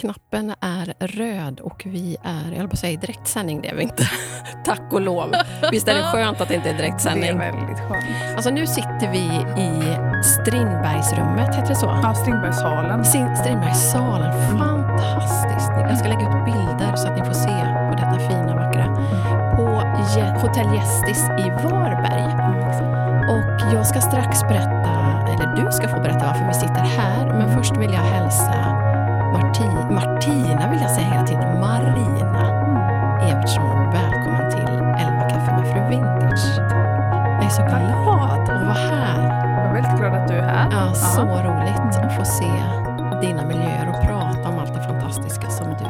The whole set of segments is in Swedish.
knappen är röd och vi är, jag höll på säga i direktsändning, det är vi inte. Tack och lov. Visst är det skönt att det inte är direktsändning? Det är väldigt skönt. Alltså nu sitter vi i Strindbergsrummet, heter det så? Ja, Strindbergssalen. Strindbergssalen, fantastiskt. Jag ska lägga ut bilder så att ni får se på detta fina, vackra. På Hotell Gästis i Varberg. Och jag ska strax berätta, eller du ska få berätta varför vi sitter här. Men först vill jag hälsa Marti- Martina, vill jag säga hela tiden, Marina Evertsson. Välkommen till 11 kaffe med fru Vintage. Jag är så glad att vara här. Jag är väldigt glad att du är här. Ja, så Ja. roligt att få se dina miljöer och prata om allt det fantastiska som du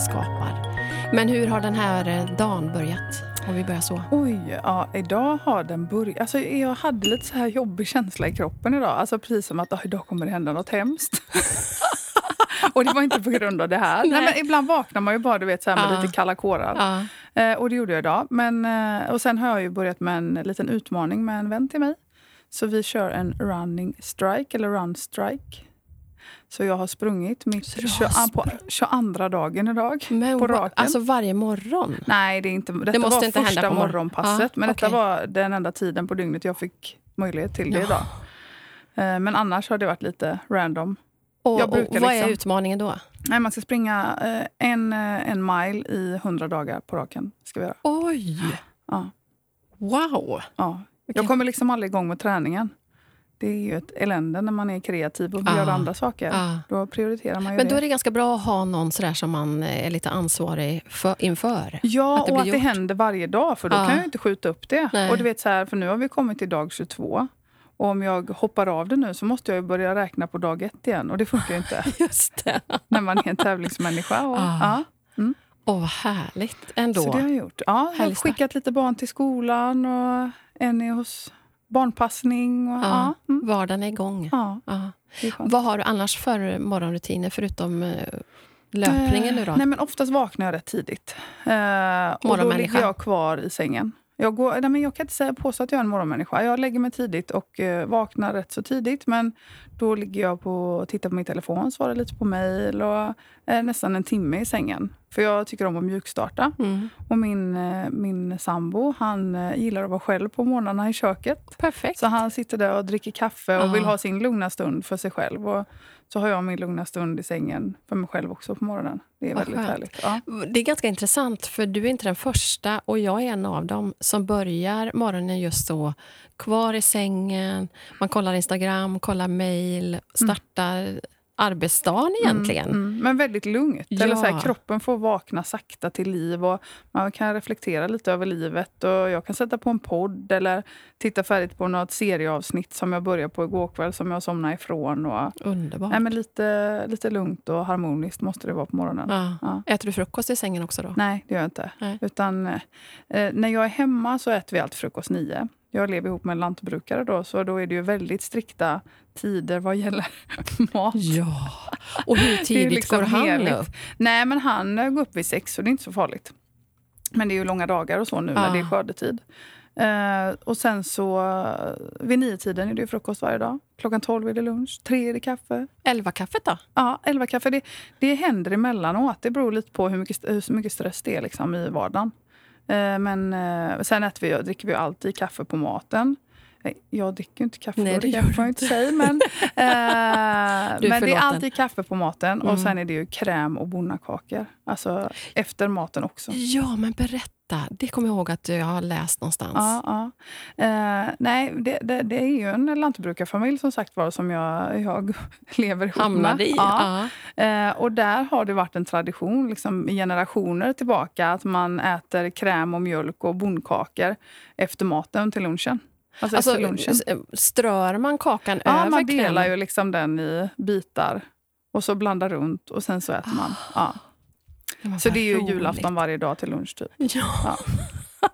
skapar. Men hur har den här eh, dagen börjat? Om vi börjar så. Oj, ja, idag har den börjat. Alltså, jag hade lite så här jobbig känsla i kroppen idag. Alltså, precis som att "Ah, idag kommer det hända något hemskt. och det var inte på grund av det här. Nej. Nej. men ibland vaknar man ju bara du vet, så här, med lite kalla kårar. Eh, och det gjorde jag idag. Men, eh, och sen har jag ju börjat med en liten utmaning med en vän till mig. Så vi kör en running strike, eller run strike. Så jag har sprungit mitt har 22, på 22 dagen idag. Men, på raken. Alltså varje morgon? Nej, det, är inte, detta måste var inte hända första på morgon- morgonpasset. Ja, men detta okej. var den enda tiden på dygnet jag fick möjlighet till det Ja. idag. Eh, Men annars har det varit lite random. Och, och vad är liksom- utmaningen då? Nej, man ska springa eh, en, eh, en mile i 100 dagar på raken. Ska vi göra. Oj! Ja, Wow! ja. Jag kommer liksom aldrig igång med träningen. Det är ju ett elände när man är kreativ och vill Ah. göra andra saker. Ah. Då prioriterar man ju Men det. då är det ganska bra att ha någon sådär som man eh, är lite ansvarig för, inför. Ja, att det och att det gjort. händer varje dag, för då Ja. kan jag inte skjuta upp det. Nej. Och du vet så här, för nu har vi kommit till dag 22. Och om jag hoppar av det nu så måste jag börja räkna på dag ett igen. Och det funkar ju inte Just det. när man är en tävlingsmänniska. Och, Ah. ja, Åh, vad härligt ändå. så det har jag gjort. Ja, jag har skickat lite barn till skolan och en är hos barnpassning. Och, Ja, ja. Mm, Vardagen är igång. ja, Ja. är. Vad har du annars för morgonrutiner förutom eh, löpningen nu då? Eh, Nej, men oftast vaknar jag rätt tidigt. Eh, och då ligger jag kvar i sängen. Jag, går, nej, men jag kan inte säga påstå att jag är en morgonmänniska. Jag lägger mig tidigt och eh, vaknar rätt så tidigt. Men då ligger jag på och tittar på min telefon, svarar lite på mejl och är nästan en timme i sängen. För jag tycker om att mjukstarta. Mm. Och min, eh, min sambo han eh, gillar att vara själv på morgnarna i köket. Perfekt. Så han sitter där och dricker kaffe och Ah. vill ha sin lugna stund för sig själv. Och så har jag min lugna stund i sängen för mig själv också på morgonen. Det är Vad väldigt skönt. härligt. Ja. Det är ganska intressant, för du är inte den första och jag är en av dem som börjar morgonen just så. Kvar i sängen, man kollar Instagram, kollar mejl, startar arbetsdagen egentligen. Mm, men väldigt lugnt. Eller så här, Ja. kroppen får vakna sakta till liv och man kan reflektera lite över livet. Och jag kan sätta på en podd eller titta färdigt på något serieavsnitt som jag började på igår kväll som jag somnade ifrån. Och, Underbart. nej, men lite, lite lugnt och harmoniskt måste det vara på morgonen. ja. Ja. Äter du frukost i sängen också då? Nej, det gör jag inte. Nej. Utan, eh, när jag är hemma så äter vi alltid frukost nio. Jag lever ihop med en lantbrukare då, så då är det ju väldigt strikta tider vad gäller mat. Ja. Och hur tidigt liksom går han heligt. upp? Nej, men han eh, går upp vid sex så det är inte så farligt. Men det är ju långa dagar och så nu när Ah. det är skördetid. Eh, och sen så eh, vid nio-tiden är det frukost varje dag. Klockan tolv är det lunch, tre är det kaffe. Elva kaffet då? Ja, elva kaffe. Det, det händer emellanåt. Det beror lite på hur mycket, hur mycket stress det är liksom i vardagen. Eh, men eh, sen äter vi, dricker vi alltid kaffe på maten. Jag dricker ju inte kaffe, Nej, det det gör kan du jag inte säga. Men, eh, men det är alltid kaffe på maten och Mm. sen är det ju kräm och bonnakakor. Alltså efter maten också. Ja, men berätta. Det kommer jag ihåg att jag har läst någonstans. Ja, ja. Eh, nej, det, det, det är ju en lantbrukarfamilj som sagt var som jag, jag lever ihop Hamnade med. i. Ja. Eh, och där har det varit en tradition liksom, generationer tillbaka att man äter kräm och mjölk och bondkakor efter maten till lunchen. Alltså, Alltså, lunchen. s- strör man kakan Ja, över man delar krämen? ju liksom den i bitar och så blandar runt och sen så äter man. Ja. Men Så det är ju roligt. julafton varje dag till lunch typ. Ja. Ja.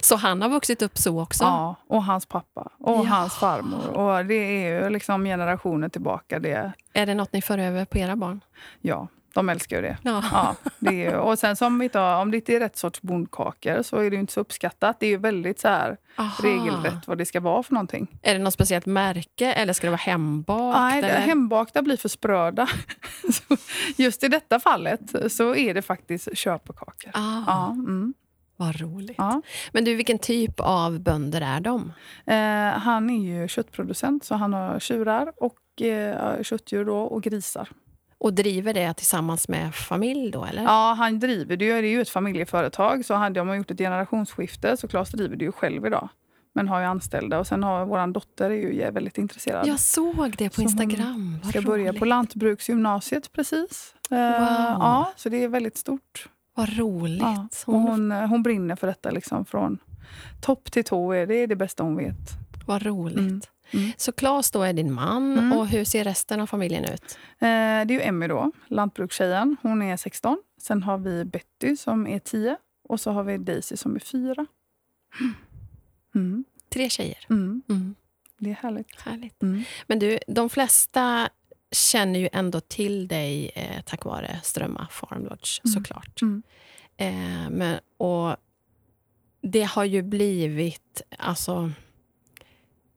Så han har vuxit upp så också? Ja, och hans pappa och Ja. hans farmor. Och det är ju liksom generationer tillbaka. Det, Är det något ni för över på era barn? ja. De älskar ju det. Ja. Ja, det är och sen som tar, om det inte är rätt sorts bondkakor så är det ju inte så uppskattat. Det är ju väldigt så här Aha. regelrätt vad det ska vara för någonting. Är det något speciellt märke eller ska det vara hembakt? Nej, eller? hembakta blir för spröda. Just i detta fallet så är det faktiskt köpekakor. Ah, Ja, mm, Vad roligt. ja. Men du, vilken typ av bönder är de? Eh, han är ju köttproducent så han har tjurar och eh, köttdjur då, och grisar. Och driver det tillsammans med familj då, eller? Ja, han driver det ju. Det är ju ett familjeföretag. Så hade de gjort ett generationsskifte så Claes driver det ju själv idag. Men har ju anställda. Och sen har vår dotter är ju väldigt intresserad. Jag såg det på Så hon Instagram. Vad ska börja roligt. på Lantbruksgymnasiet precis. Eh, Wow. Ja, så det är väldigt stort. Vad roligt. Ja. Och Hon, hon, eh, hon brinner för detta liksom från topp till tå. Det är det bästa hon vet. Vad roligt. Mm. Mm. Så Claes då är din man. Mm. Och hur ser resten av familjen ut? Eh, det är ju Emmy då, lantbrukstjejen. Hon är 16. Sen har vi Betty som är 10. Och så har vi Daisy som är 4. Mm. Tre tjejer. Mm. Mm. Det är härligt. Härligt. Men du, de flesta känner ju ändå till dig eh, tack vare Strömma Farm Lodge, såklart. Eh, men, och det har ju blivit alltså,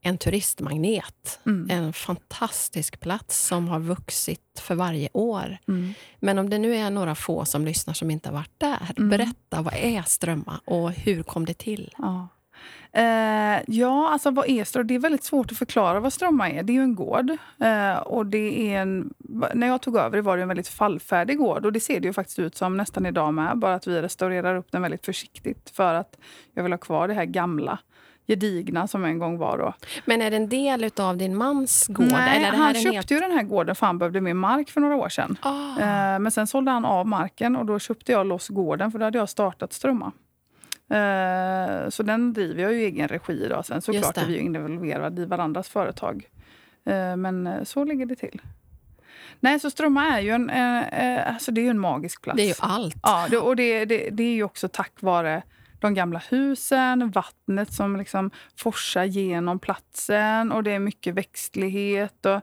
en turistmagnet. Mm. En fantastisk plats som har vuxit för varje år. Mm. Men om det nu är några få som lyssnar som inte har varit där, Mm. berätta vad är Strömma och hur kom det till? Ja. Eh, ja, alltså vad är Strömma? Det är väldigt svårt att förklara vad Strömma är. Det är ju en gård. Eh, och det är en, när jag tog över det var det en väldigt fallfärdig gård. Och det ser det ju faktiskt ut som nästan idag med. Bara att vi restaurerar upp den väldigt försiktigt. För att jag vill ha kvar det här gamla, gedigna som en gång var då. Men är det en del av din mans gård? Nej, han köpte helt... ju den här gården för han behövde mer mark för några år sedan. Eh, Men sen sålde han av marken och då köpte jag loss gården för då hade jag startat Strömma. Eh, Så den driver jag ju i egen regi idag. Sen såklart är vi ju involverade i varandras företag. Eh, Men så ligger det till. Nej, så Strömma är ju en, alltså det är ju en magisk plats. Det är ju allt. Ja, och det, det, det är ju också tack vare de gamla husen, vattnet som liksom forsar genom platsen och det är mycket växtlighet. Och,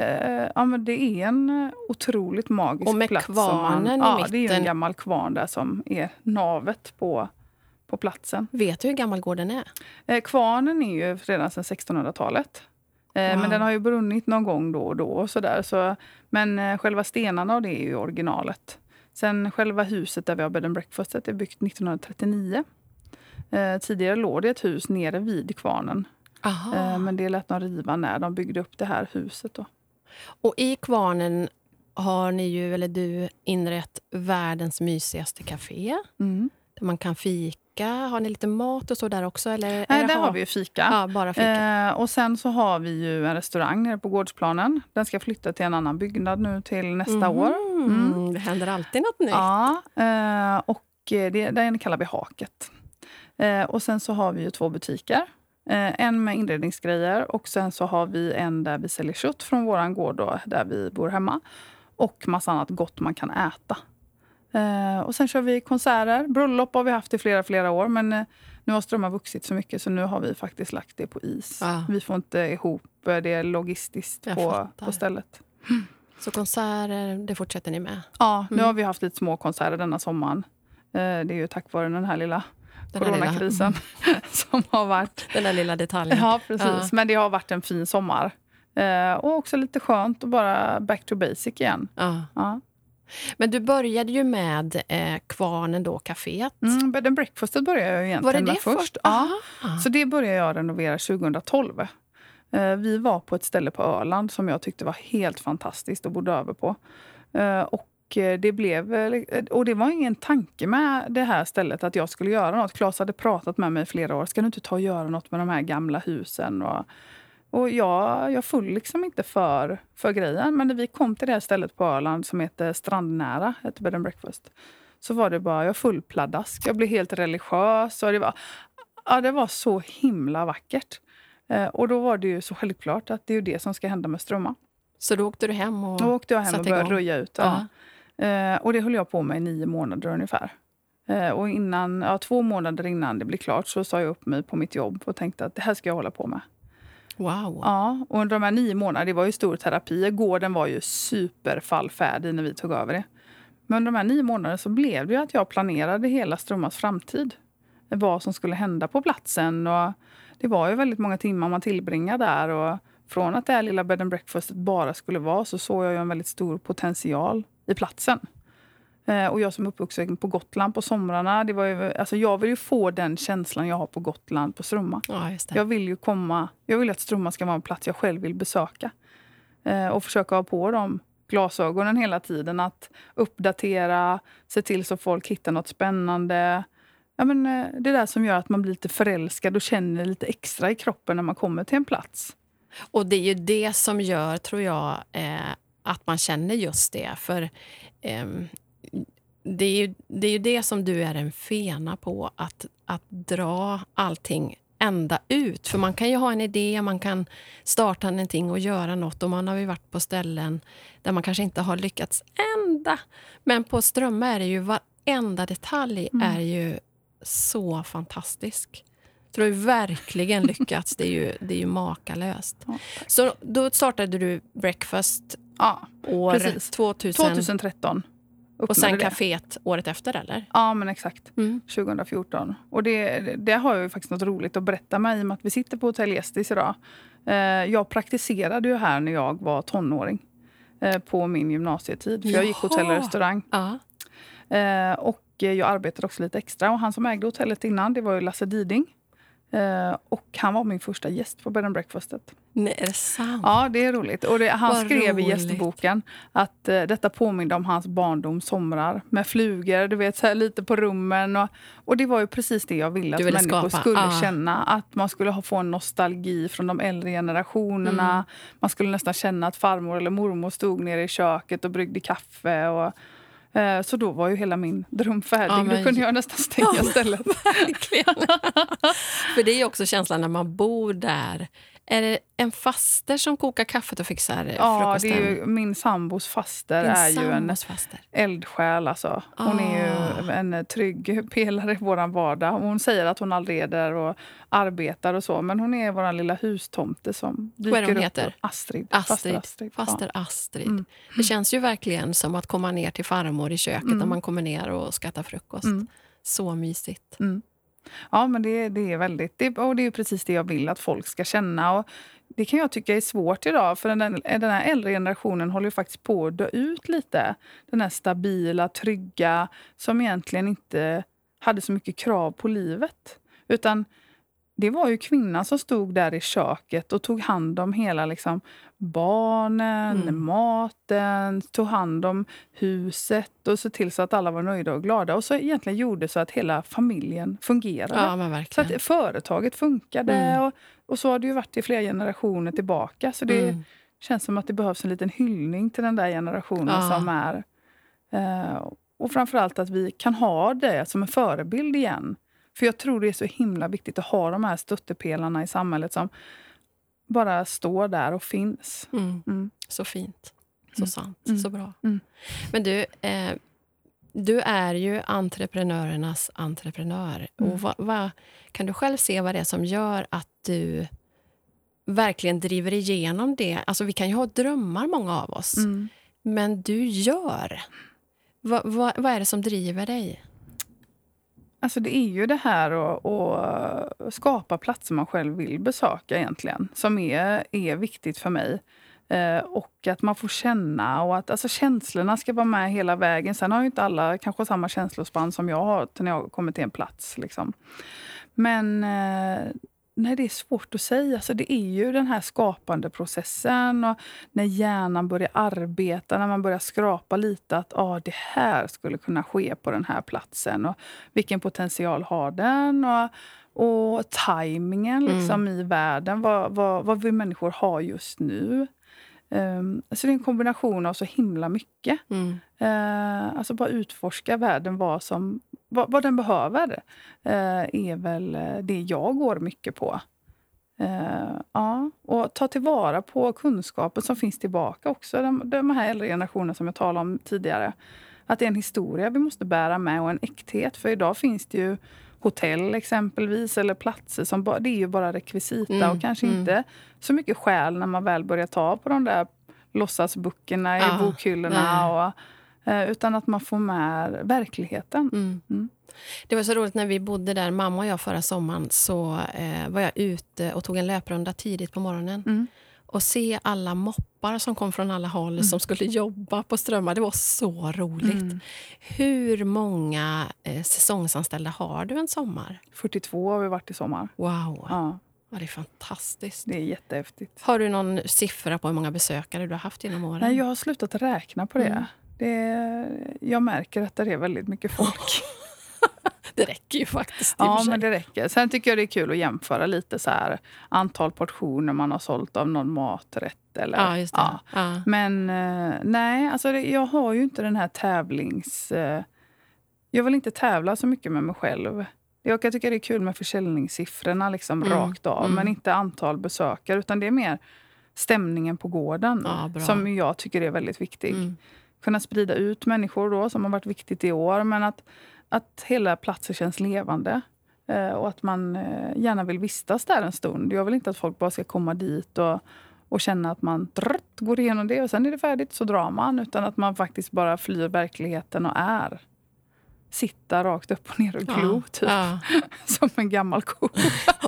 eh, ja, men det är en otroligt magisk Och med plats. kvarnen i ja, Det är en mitten. gammal kvarn där som är navet på, på platsen. Vet du hur gammal gården är? Eh, kvarnen är ju redan sedan 1600-talet. Eh, Wow. Men den har ju brunnit någon gång då och då. Och så där, så, men eh, själva stenarna och det är ju originalet. Sen själva huset där vi har bed and breakfastet är byggt 1939. Eh, tidigare låg det ett hus nere vid kvarnen. Eh, men det lät de riva när de byggde upp det här huset. Då. Och i kvarnen har ni ju, eller du, inrett världens mysigaste café. Mm. Där man kan fika. Har ni lite mat och så där också? Eller, Nej, där har vi ju fika. Ja, bara fika. Eh, och sen så har vi ju en restaurang nere på gårdsplanen. Den ska flytta till en annan byggnad nu till nästa år. Mm, Det händer alltid något nytt. Ja, eh, och eh, det, den kallar vi Haket. Eh, och sen så har vi ju två butiker. Eh, en med inredningsgrejer och sen så har vi en där vi säljer kött från våran gård då, där vi bor hemma. Och massa annat gott man kan äta. Eh, och sen kör vi konserter. Bröllop har vi haft i flera, flera år. Men eh, nu har Strömma vuxit så mycket så nu har vi faktiskt lagt det på is. Ja. Vi får inte ihop eh, det logistiskt Jag på, fattar. på stället. Så konserter, det fortsätter ni med? Ja, nu Mm. har vi haft lite små konserter denna sommaren. Eh, Det är ju tack vare den här lilla Den här lilla- coronakrisen som har varit. Den där lilla detaljen. Ja, precis. Ja. Men det har varit en fin sommar. Eh, Och också lite skönt att bara back to basic igen. Ja. Ja. Men du började ju med eh, Kvarnen, då, kaféet. Mm, bed and breakfastet började jag egentligen Var det det med först. först? Ja. Aha. Så det började jag renovera 2012. Eh, Vi var på ett ställe på Öland som jag tyckte var helt fantastiskt och bodde över på. Eh, Och eh, det, blev, och det var ingen tanke med det här stället att jag skulle göra något. Claes hade pratat med mig i flera år. Ska du inte ta och göra något med de här gamla husen? Och, och jag, jag föll liksom inte för, för grejen. Men när vi kom till det här stället på Öland som heter Strandnära, ett bed and breakfast, så var det bara, jag full pladask. Jag blev helt religiös. Och det, var, ja, det var så himla vackert. Eh, och då var det ju så självklart att det är det som ska hända med Strömma. Så då åkte du hem och Då åkte jag hem och började röja ut. Ja. Eh, och det höll jag på med i nio månader ungefär. Eh, och innan, ja, två månader innan det blev klart så sa jag upp mig på mitt jobb och tänkte att det här ska jag hålla på med. Wow. Ja, och under de här nio månaderna, det var ju stor terapi. Gården var ju superfallfärdig när vi tog över det. Men under de här nio månaderna så blev det ju att jag planerade hela Strömmas framtid. Vad som skulle hända på platsen. Och det var ju väldigt många timmar man tillbringade där. Och från att det här lilla bed and breakfastet bara skulle vara så såg jag ju en väldigt stor potential i platsen. Eh, och jag som är uppvuxen på Gotland på somrarna, det var ju, alltså jag vill ju få den känslan jag har på Gotland på Strömma. Ja. Jag vill ju komma, jag vill att Strömma ska vara en plats jag själv vill besöka. Eh, och försöka ha på de glasögonen hela tiden. Att uppdatera, se till så folk hittar något spännande. Ja, men, eh, det där som gör att man blir lite förälskad och känner lite extra i kroppen när man kommer till en plats. Och det är ju det som gör, tror jag, eh, att man känner just det. För ehm, det, är ju, det är ju det som du är en fena på, att, att dra allting ända ut. För man kan ju ha en idé, man kan starta någonting och göra något. Och man har ju varit på ställen där man kanske inte har lyckats ända. Men på Strömma är det ju varenda detalj Mm. är ju så fantastisk. Så du har ju verkligen lyckats. Det är ju, det är ju makalöst. Ja, Så då startade du Breakfast Ja, år Precis. 2000 2013. Och sen kaféet året efter, eller? Ja, men exakt. Mm. 2014. Och det, det har jag ju faktiskt något roligt att berätta med i och med att vi sitter på Hotell Gästis idag. Eh, jag praktiserade ju här när jag var tonåring. Eh, på min gymnasietid. För jag gick hotell och restaurang. Ja. Eh, och jag arbetade också lite extra. Och han som ägde hotellet innan det var ju Lasse Diding. Eh, och han var min första gäst på bed and breakfastet. Nej, är det sant? Ja, det är roligt. Och det, han Vad skrev i roligt. gästboken att eh, detta påminde om hans barndom somrar med flugor, du vet, så här, lite på rummen. Och, och det var ju precis det jag ville att ville människor skapa, skulle ah. känna. Att man skulle ha, få en nostalgi från de äldre generationerna. Mm. Man skulle nästan känna att farmor eller mormor stod nere i köket och bryggde kaffe. Och, så då var ju hela min dröm färdig. Ja, men- då kunde jag nästan stänga Ja. stället. Verkligen. För det är också känslan när man bor där. Är det en faster som kokar kaffet och fixar Ja, frukosten? det är ju, min sambos faster Din är ju en faster. eldsjäl. Alltså. Hon är ju Ah. en trygg pelare i vår vardag. Hon säger att hon aldrig är där och arbetar och så. Men hon är vår lilla hustomte som Vad är dyker hon heter? Astrid. Faster Astrid. Astrid. Faster Astrid. Mm. Det känns ju verkligen som att komma ner till farmor i köket Mm. när man kommer ner och ska äta frukost. Mm. Så mysigt. Ja, ja men det, det är väldigt... Det, och det är precis det jag vill att folk ska känna. Och det kan jag tycka är svårt idag. För den, den här äldre generationen håller ju faktiskt på att dö ut lite. Den här stabila, trygga, som egentligen inte hade så mycket krav på livet. Utan det var ju kvinnan som stod där i köket och tog hand om hela liksom, barnen, Mm. maten, tog hand om huset och såg till så att alla var nöjda och glada. Och så egentligen gjorde så att hela familjen fungerade. Ja, Så att företaget funkade. Mm. Och, och så har det ju varit i flera generationer tillbaka. Så det Mm. känns som att det behövs en liten hyllning till den där generationen Ja. som är... Eh, och framförallt att vi kan ha det som en förebild igen. För jag tror det är så himla viktigt att ha de här stöttepelarna i samhället som bara står där och finns. Mm. Mm. Så fint. Så Mm. sant. Mm. Så bra. Mm. Men du, eh, du är ju entreprenörernas entreprenör. Och vad, vad, kan du själv se vad det är som gör att du verkligen driver igenom det? Alltså, vi kan ju ha drömmar, många av oss. Men du gör. Va, va, vad är det som driver dig? Alltså det är ju det här att, skapa platser man själv vill besöka egentligen. Som är, är viktigt för mig. Eh, och att man får känna och att alltså, känslorna ska vara med hela vägen. Sen har ju inte alla kanske samma känslospann som jag har när jag kommer till en plats. Liksom. Men eh, nej, det är svårt att säga. Alltså, det är ju den här skapande processen och när hjärnan börjar arbeta, när man börjar skrapa lite att ah, det här skulle kunna ske på den här platsen. Och vilken potential har den? Och, och tajmingen Mm. liksom, i världen. Vad, vad, vad vill människor ha just nu? Um, så det är en kombination av så himla mycket. Mm. Eh, alltså bara utforska världen, vad, som, vad, vad den behöver. eh, är väl eh, det jag går mycket på. Eh, ja, och ta tillvara på kunskapen som finns tillbaka också. De, de här äldre generationerna som jag talade om tidigare. Att det är en historia vi måste bära med och en äkthet. För idag finns det ju hotell exempelvis eller platser som bara, det är ju bara rekvisita Mm, och kanske mm. inte så mycket skäl när man väl börjar ta på de där låtsasböckerna i Ja, bokhyllorna. nej. Och, utan att man får med verkligheten. Mm. Mm. Det var så roligt när vi bodde där, mamma och jag förra sommaren, så eh, var jag ute och tog en löprunda tidigt på morgonen. Mm. Och se alla moppar som kom från alla håll som skulle jobba på Strömmar, det var så roligt. Mm. Hur många eh, säsongsanställda har du en sommar? 42 har vi varit i sommar. Wow, ja. Ja, det är fantastiskt. det är jättehäftigt. Har du någon siffra på hur många besökare du har haft genom åren? Nej, jag har slutat räkna på det. Mm. Det jag märker att det är väldigt mycket folk. Det räcker ju faktiskt. Ja, men det räcker. Sen tycker jag det är kul att jämföra lite så här antal portioner man har sålt av någon maträtt. Eller, ja, just det. Ja. Ja. Men eh, nej, alltså det, jag har ju inte den här tävlings... Eh, jag vill inte tävla så mycket med mig själv. Jag kan tycka det är kul med försäljningssiffrorna liksom Mm, rakt av, mm. men inte antal besökare. Utan det är mer stämningen på gården Ja, som jag tycker är väldigt viktig. Mm. Kunna sprida ut människor då, som har varit viktigt i år. Men att, att hela platsen känns levande. Eh, och att man eh, gärna vill vistas där en stund. Jag vill inte att folk bara ska komma dit och, och känna att man drrt, går igenom det och sen är det färdigt så drar man. Utan att man faktiskt bara flyr verkligheten och är. Sitta rakt upp och ner och glo, typ. Ja. Som en gammal ko.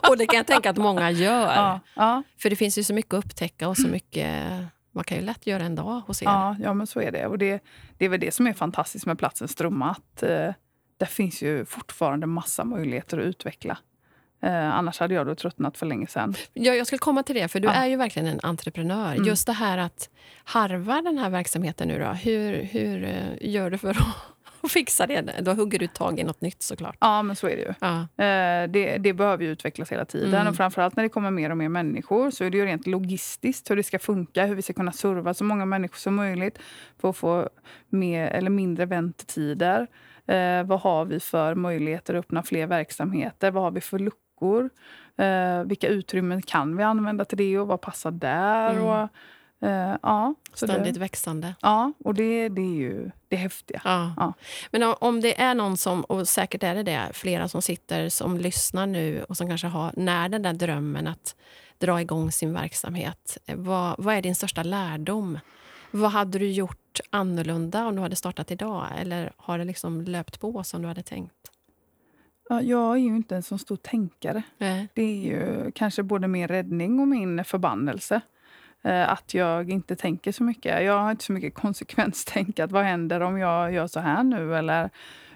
Och det kan jag tänka att många gör. Ja, ja, För det finns ju så mycket att upptäcka och så mycket... Man kan ju lätt göra en dag hos er. ja, ja, men så är det. Och det, det är väl det som är fantastiskt med platsen Strömma. Att, eh, där finns ju fortfarande massa möjligheter att utveckla. Eh, annars hade jag då tröttnat för länge sedan. Ja, jag skulle komma till det, för du Ja. är ju verkligen en entreprenör. Mm. Just det här att harva den här verksamheten nu då. Hur, hur eh, gör du för att, att fixa det? Då hugger du tag i något nytt såklart. Ja, men så är det ju. Ja. Eh, det, det behöver ju utvecklas hela tiden. Mm. Och framförallt när det kommer mer och mer människor så är det ju rent logistiskt hur det ska funka, hur vi ska kunna serva så många människor som möjligt för att få mer eller mindre väntetider. Eh, vad har vi för möjligheter att öppna fler verksamheter? Vad har vi för luckor? Eh, vilka utrymmen kan vi använda till det och vad passar där? Mm. Och, eh, ja, Ständigt det, växande. ja, och det, det är ju det häftiga. Ja. Ja. Men om- om det är någon som, och säkert är det det, flera som sitter som lyssnar nu och som kanske har när den där drömmen att dra igång sin verksamhet. eh, Vad, vad är din största lärdom? Vad hade du gjort annorlunda om du hade startat idag? Eller har det liksom löpt på som du hade tänkt? Ja, jag är ju inte en så stor tänkare. Nej. Det är ju kanske både min räddning och min förbannelse. Eh, att jag inte tänker så mycket. Jag har inte så mycket konsekvenstänk. Att vad händer om jag gör så här nu? Eller,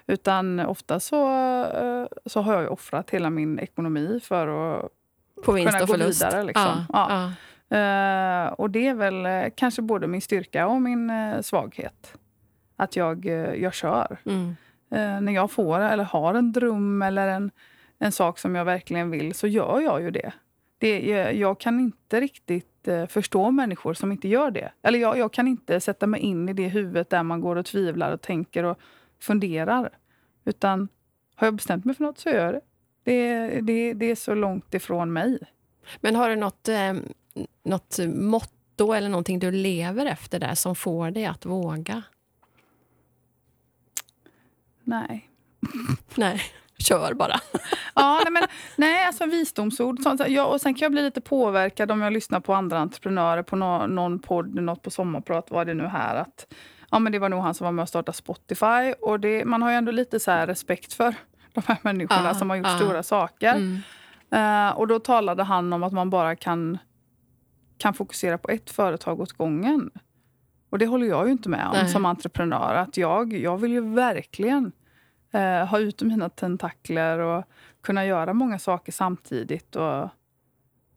utan ofta så, eh, så har jag offrat hela min ekonomi för att På vinst kunna och gå förlust? vidare. Liksom. Ja. Ja. Eh, och det är väl kanske både min styrka och min svaghet. Att jag, jag kör. Mm. När jag får eller har en dröm eller en, en sak som jag verkligen vill så gör jag ju det. det jag kan inte riktigt eh, förstå människor som inte gör det. Eller jag, jag kan inte sätta mig in i det huvudet där man går och tvivlar och tänker och funderar. Utan har jag bestämt mig för något så gör jag det. Det, det, det är så långt ifrån mig. Men har du något, eh, något motto eller någonting du lever efter där som får dig att våga? Nej. Nej, kör bara. Ja, nej, men, nej, alltså visdomsord. Sånt, ja, och sen kan jag bli lite påverkad om jag lyssnar på andra entreprenörer på nå, någon podd, något på Sommarprat, vad det nu här. Att, ja, men det var nog han som var med och startade Spotify. Och det, man har ju ändå lite så respekt för de här människorna Ja, som har gjort ja. stora saker. Mm. Eh, och då talade han om att man bara kan, kan fokusera på ett företag åt gången. Och det håller jag ju inte med om Nej. som entreprenör. Att jag, jag vill ju verkligen eh, ha ute mina tentakler och kunna göra många saker samtidigt. Och,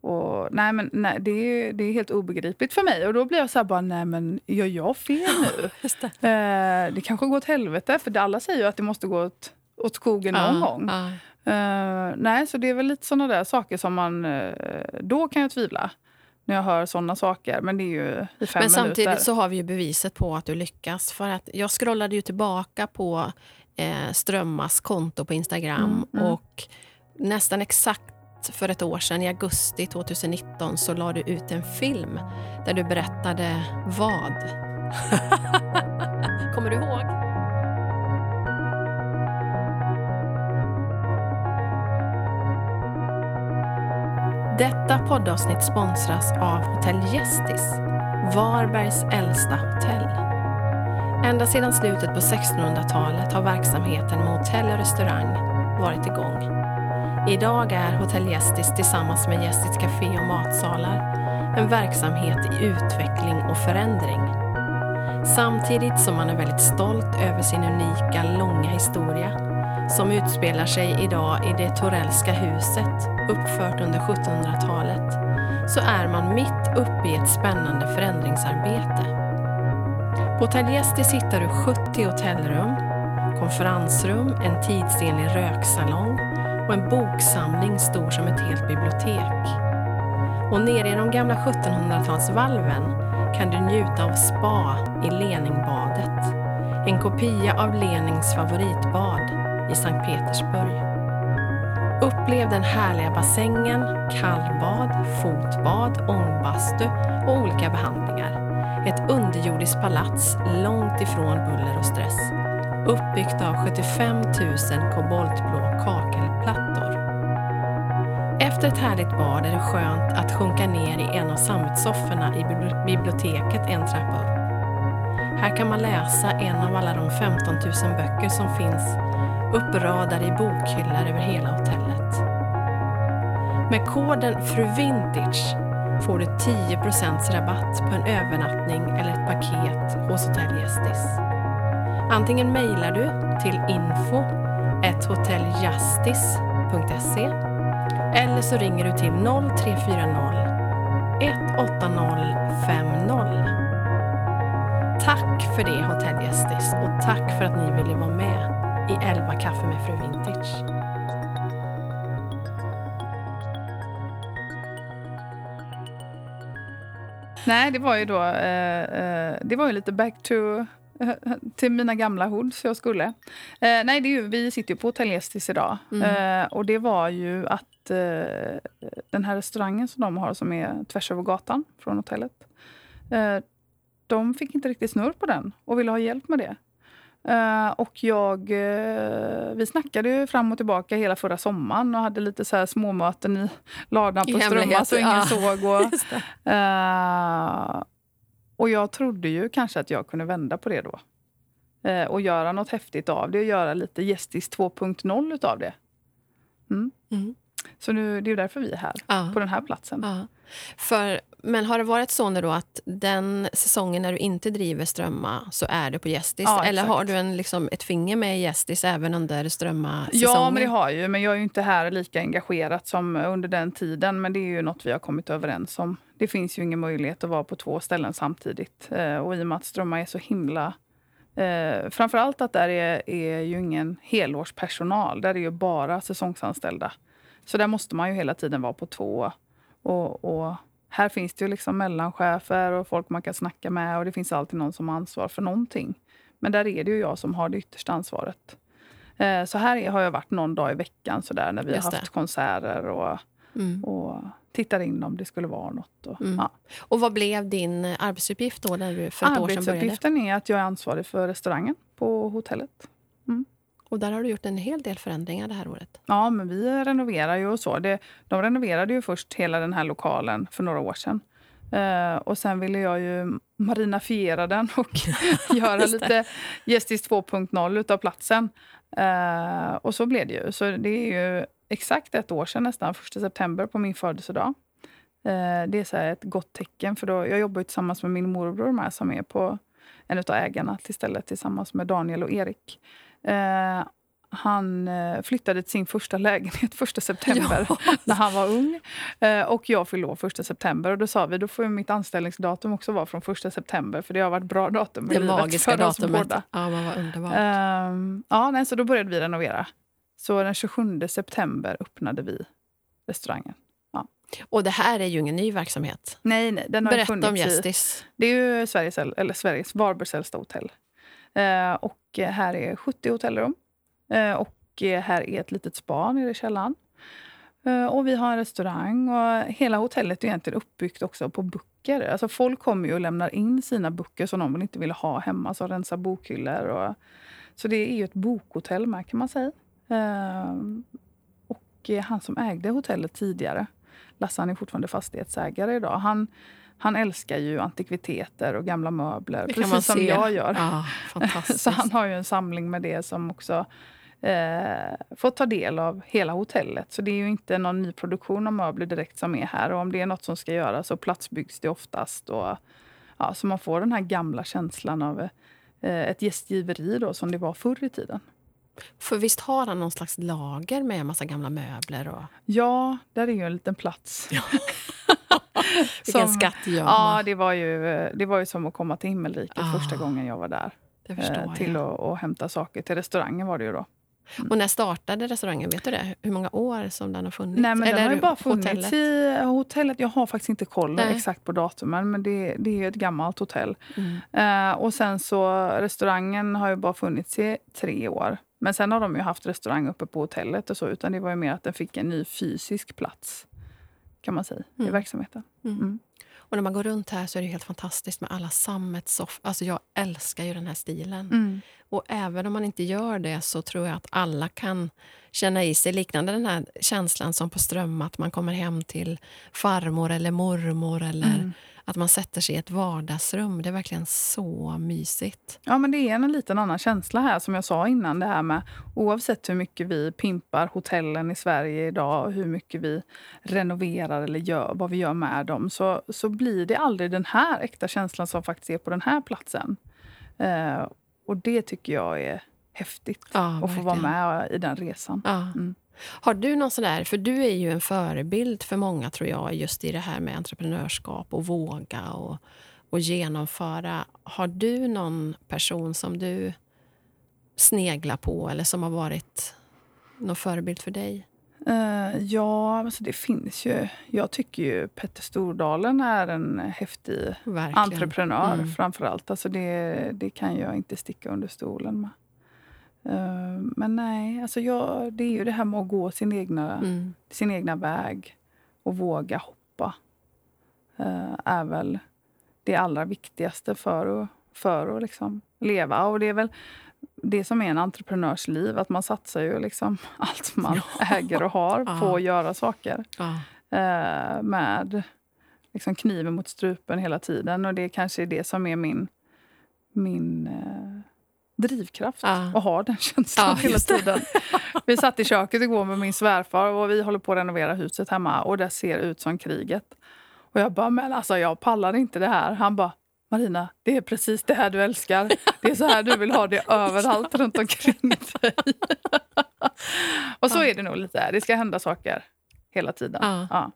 och, nej, men, nej, det, är, det är helt obegripligt för mig. Och då blir jag så här bara, nej men gör jag fel nu? Det. eh, det kanske går åt helvete, för alla säger ju att det måste gå åt, åt skogen någon Ja, gång. ja. Eh, nej, så det är väl lite såna där saker som man... eh, då kan jag tvivla när jag hör såna saker. Men det är ju i fem Men samtidigt minuter. så har vi ju beviset på att du lyckas. För att jag scrollade ju tillbaka på eh, Strömmas konto på Instagram Mm, mm. och nästan exakt för ett år sedan, i augusti 2019, så la du ut en film där du berättade vad? Kommer du ihåg? Detta poddavsnitt sponsras av Hotell Gästis, Varbergs äldsta hotell. Ända sedan slutet på 1600-talet har verksamheten med hotell och restaurang varit igång. Idag är Hotell Gästis tillsammans med Gästis Café och matsalar en verksamhet i utveckling och förändring. Samtidigt som man är väldigt stolt över sin unika, långa historia som utspelar sig idag i det Torellska huset, uppfört under 1700-talet, så är man mitt uppe i ett spännande förändringsarbete. På Hotell Gästis hittar du 70 hotellrum, konferensrum, en tidsenlig röksalong och en boksamling stor som ett helt bibliotek. Och nere i de gamla 1700-talsvalven kan du njuta av spa i Leningbadet. En kopia av Lenings favoritbad i Sankt Petersburg. Upplev den härliga bassängen, kallbad, fotbad, ångbastu och olika behandlingar. Ett underjordiskt palats långt ifrån buller och stress. Uppbyggt av 75 000 koboltblå kakelplattor. Efter ett härligt bad är det skönt att sjunka ner i en av sammetssofforna i biblioteket en trappa upp. Här kan man läsa en av alla de 15 000 böcker som finns uppradade i bokhyllor över hela hotellet. Med koden FRUVINTAGE får du 10% rabatt på en övernattning eller ett paket hos Hotell Gästis. Antingen mejlar du till info hotelljustis.se eller så ringer du till 0340-18050. Tack för det Hotell Gästis och tack för att ni ville vara med i 11 kaffe med Fru Vintage. Nej, det var ju då eh, eh, det var ju lite back to eh, till mina gamla hoods jag skulle. Eh, nej, det är ju, vi sitter ju på Hotell Gästis idag. Mm. Eh, och det var ju att eh, den här restaurangen som de har som är tvärs över gatan från hotellet. de fick inte riktigt snurr på den och ville ha hjälp med det. Uh, och jag, uh, vi snackade fram och tillbaka hela förra sommaren och hade lite så här småmöten i ladan på Strömma så ingen ja. såg. Och, uh, och jag trodde ju kanske att jag kunde vända på det då. och göra något häftigt av det och göra lite Gästis 2.0 utav det. Mm. Mm. Så nu, det är därför vi är här, ja. på den här platsen. Ja. För, men har det varit så nu då att den säsongen när du inte driver Strömma så är du på Gästis? Ja, Eller har du en, liksom, ett finger med i Gästis även under Strömma-säsongen? Ja, men det har jag Men jag är inte här lika engagerat som under den tiden. Men det är ju något vi har kommit överens om. Det finns ju ingen möjlighet att vara på två ställen samtidigt. Eh, och i och med att Strömma är så himla Eh, framförallt att där är, är ju ingen helårspersonal. Där är ju bara säsongsanställda. Så där måste man ju hela tiden vara på två. Och, och här finns det ju liksom mellanchefer och folk man kan snacka med och det finns alltid någon som har ansvar för någonting. Men där är det ju jag som har det yttersta ansvaret. Eh, så här har jag varit någon dag i veckan så där, när vi har haft konserter och, mm. och tittar in om det skulle vara något. Och, mm. ja. och vad blev din arbetsuppgift då när du för ett år sedan började? Arbetsuppgiften är att jag är ansvarig för restaurangen på hotellet. Mm. Och där har du gjort en hel del förändringar det här året. Ja, men vi renoverar ju och så. Det, de renoverade ju först hela den här lokalen för några år sedan. Uh, och sen ville jag ju marinafiera den och göra lite Gästis 2.0 utav platsen. Uh, och så blev det ju. Så det är ju exakt ett år sedan nästan, 1 september på min födelsedag. Uh, det är så ett gott tecken, för då, jag jobbar tillsammans med min morbror med, som är på en av ägarna till stället tillsammans med Daniel och Erik. Eh, han eh, flyttade till sin första lägenhet första september ja. när han var ung. Eh, och jag fyllde år första september. Och då sa vi då får mitt anställningsdatum också vara från första september. För det har varit bra datum i det magiska för datumet. oss båda. Ja, man var underbart. Eh, ja, nej, så då började vi renovera. Så den 27 september öppnade vi restaurangen. Ja. Och det här är ju ingen ny verksamhet. Nej, nej. Den har Berätta om Gästis. Det är ju Sveriges, eller Sveriges Varbergs äldsta hotell. Eh, och här är 70 hotellrum. Eh, och här är ett litet spa nere i källaren. Eh, och vi har en restaurang och hela hotellet är egentligen uppbyggt också på böcker. Alltså folk kommer ju och lämnar in sina böcker som de inte vill ha hemma, så rensar bokhyllor. Och, så det är ju ett bokhotell med kan man säga. Och han som ägde hotellet tidigare, Lasse han är fortfarande fastighetsägare idag. Han, han älskar ju antikviteter och gamla möbler. Precis som se. jag gör. Ja, fantastiskt. Så han har ju en samling med det som också eh, får ta del av hela hotellet. Så det är ju inte någon nyproduktion av möbler direkt som är här. Och om det är något som ska göras så platsbyggs det oftast. Och, ja, så man får den här gamla känslan av eh, ett gästgiveri då, som det var förr i tiden. För visst har han någon slags lager med en massa gamla möbler? Och... Ja, där är ju en liten plats. Vilken skattgömma. Ja, det var, ju, det var ju som att komma till himmelriket Ah, första gången jag var där. Eh, till att, att hämta saker. Till restaurangen var det ju då. Och när startade restaurangen? Vet du det? Hur många år som den har funnits? Nej, men den har ju bara funnits hotellet? i hotellet. Jag har faktiskt inte koll Nej. exakt på datumen, men det, det är ju ett gammalt hotell. Mm. Eh, och sen så restaurangen har ju bara funnits i tre år. Men sen har de ju haft restaurang uppe på hotellet och så, utan det var ju mer att den fick en ny fysisk plats kan man säga, i Mm. verksamheten. Mm. Mm. Och när man går runt här så är det helt fantastiskt med alla sammetssoffor. Alltså jag älskar ju den här stilen. Och även om man inte gör det så tror jag att alla kan känna i sig liknande den här känslan som på Ström, att man kommer hem till farmor eller mormor eller Mm. att man sätter sig i ett vardagsrum. Det är verkligen så mysigt. Ja, men det är en liten annan känsla här som jag sa innan. Det här med oavsett hur mycket vi pimpar hotellen i Sverige idag och hur mycket vi renoverar eller gör, vad vi gör med dem så, så blir det aldrig den här äkta känslan som faktiskt är på den här platsen. Eh, och det tycker jag är häftigt. Ja, att få vara med i den resan. Ja. Mm. Har du någon sån där, för du är ju en förebild för många tror jag, just i det här med entreprenörskap och våga och, och genomföra. Har du någon person som du sneglar på eller som har varit någon förebild för dig? Eh, ja, alltså det finns ju. Jag tycker ju Petter Stordalen är en häftig Verkligen. entreprenör Mm. framför allt. Alltså det, det kan jag inte sticka under stolen med. Eh, men nej, alltså jag, det är ju det här med att gå sin egna, Mm. sin egna väg och våga hoppa. Uh, är väl det allra viktigaste för att, för att liksom leva. Och det är väl det som är en entreprenörs liv, att man satsar ju liksom allt man äger och har på Ja. att göra saker Ja. eh, med liksom kniven mot strupen hela tiden. Och det kanske är det som är min, min eh, drivkraft. Ja. Att ha den känslan Ja, hela tiden. Vi satt i köket igår med min svärfar och vi håller på att renovera huset hemma och det ser ut som kriget. Och jag bara, men alltså jag pallar inte det här. Han bara, Marina, det är precis det här du älskar. Det är så här du vill ha det överallt runt omkring dig. och så är det nog lite. Det ska hända saker hela tiden. Ja. Ja.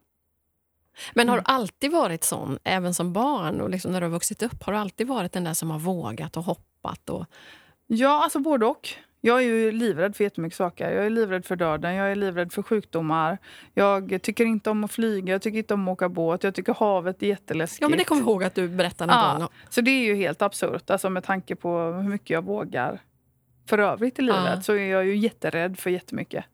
Men har Mm. du alltid varit sån, även som barn och liksom när du har vuxit upp? Har du alltid varit den där som har vågat och hoppat? Och... Ja, alltså både och. Jag är ju livrädd för jättemycket saker. Jag är livrädd för döden, jag är livrädd för sjukdomar. Jag tycker inte om att flyga, jag tycker inte om att åka båt. Jag tycker havet är jätteläskigt. Ja, men det kommer jag ihåg att du berättade någon Ja. gång. Så det är ju helt absurt, alltså med tanke på hur mycket jag vågar. För övrigt i livet Ja. så är jag ju jätterädd för jättemycket.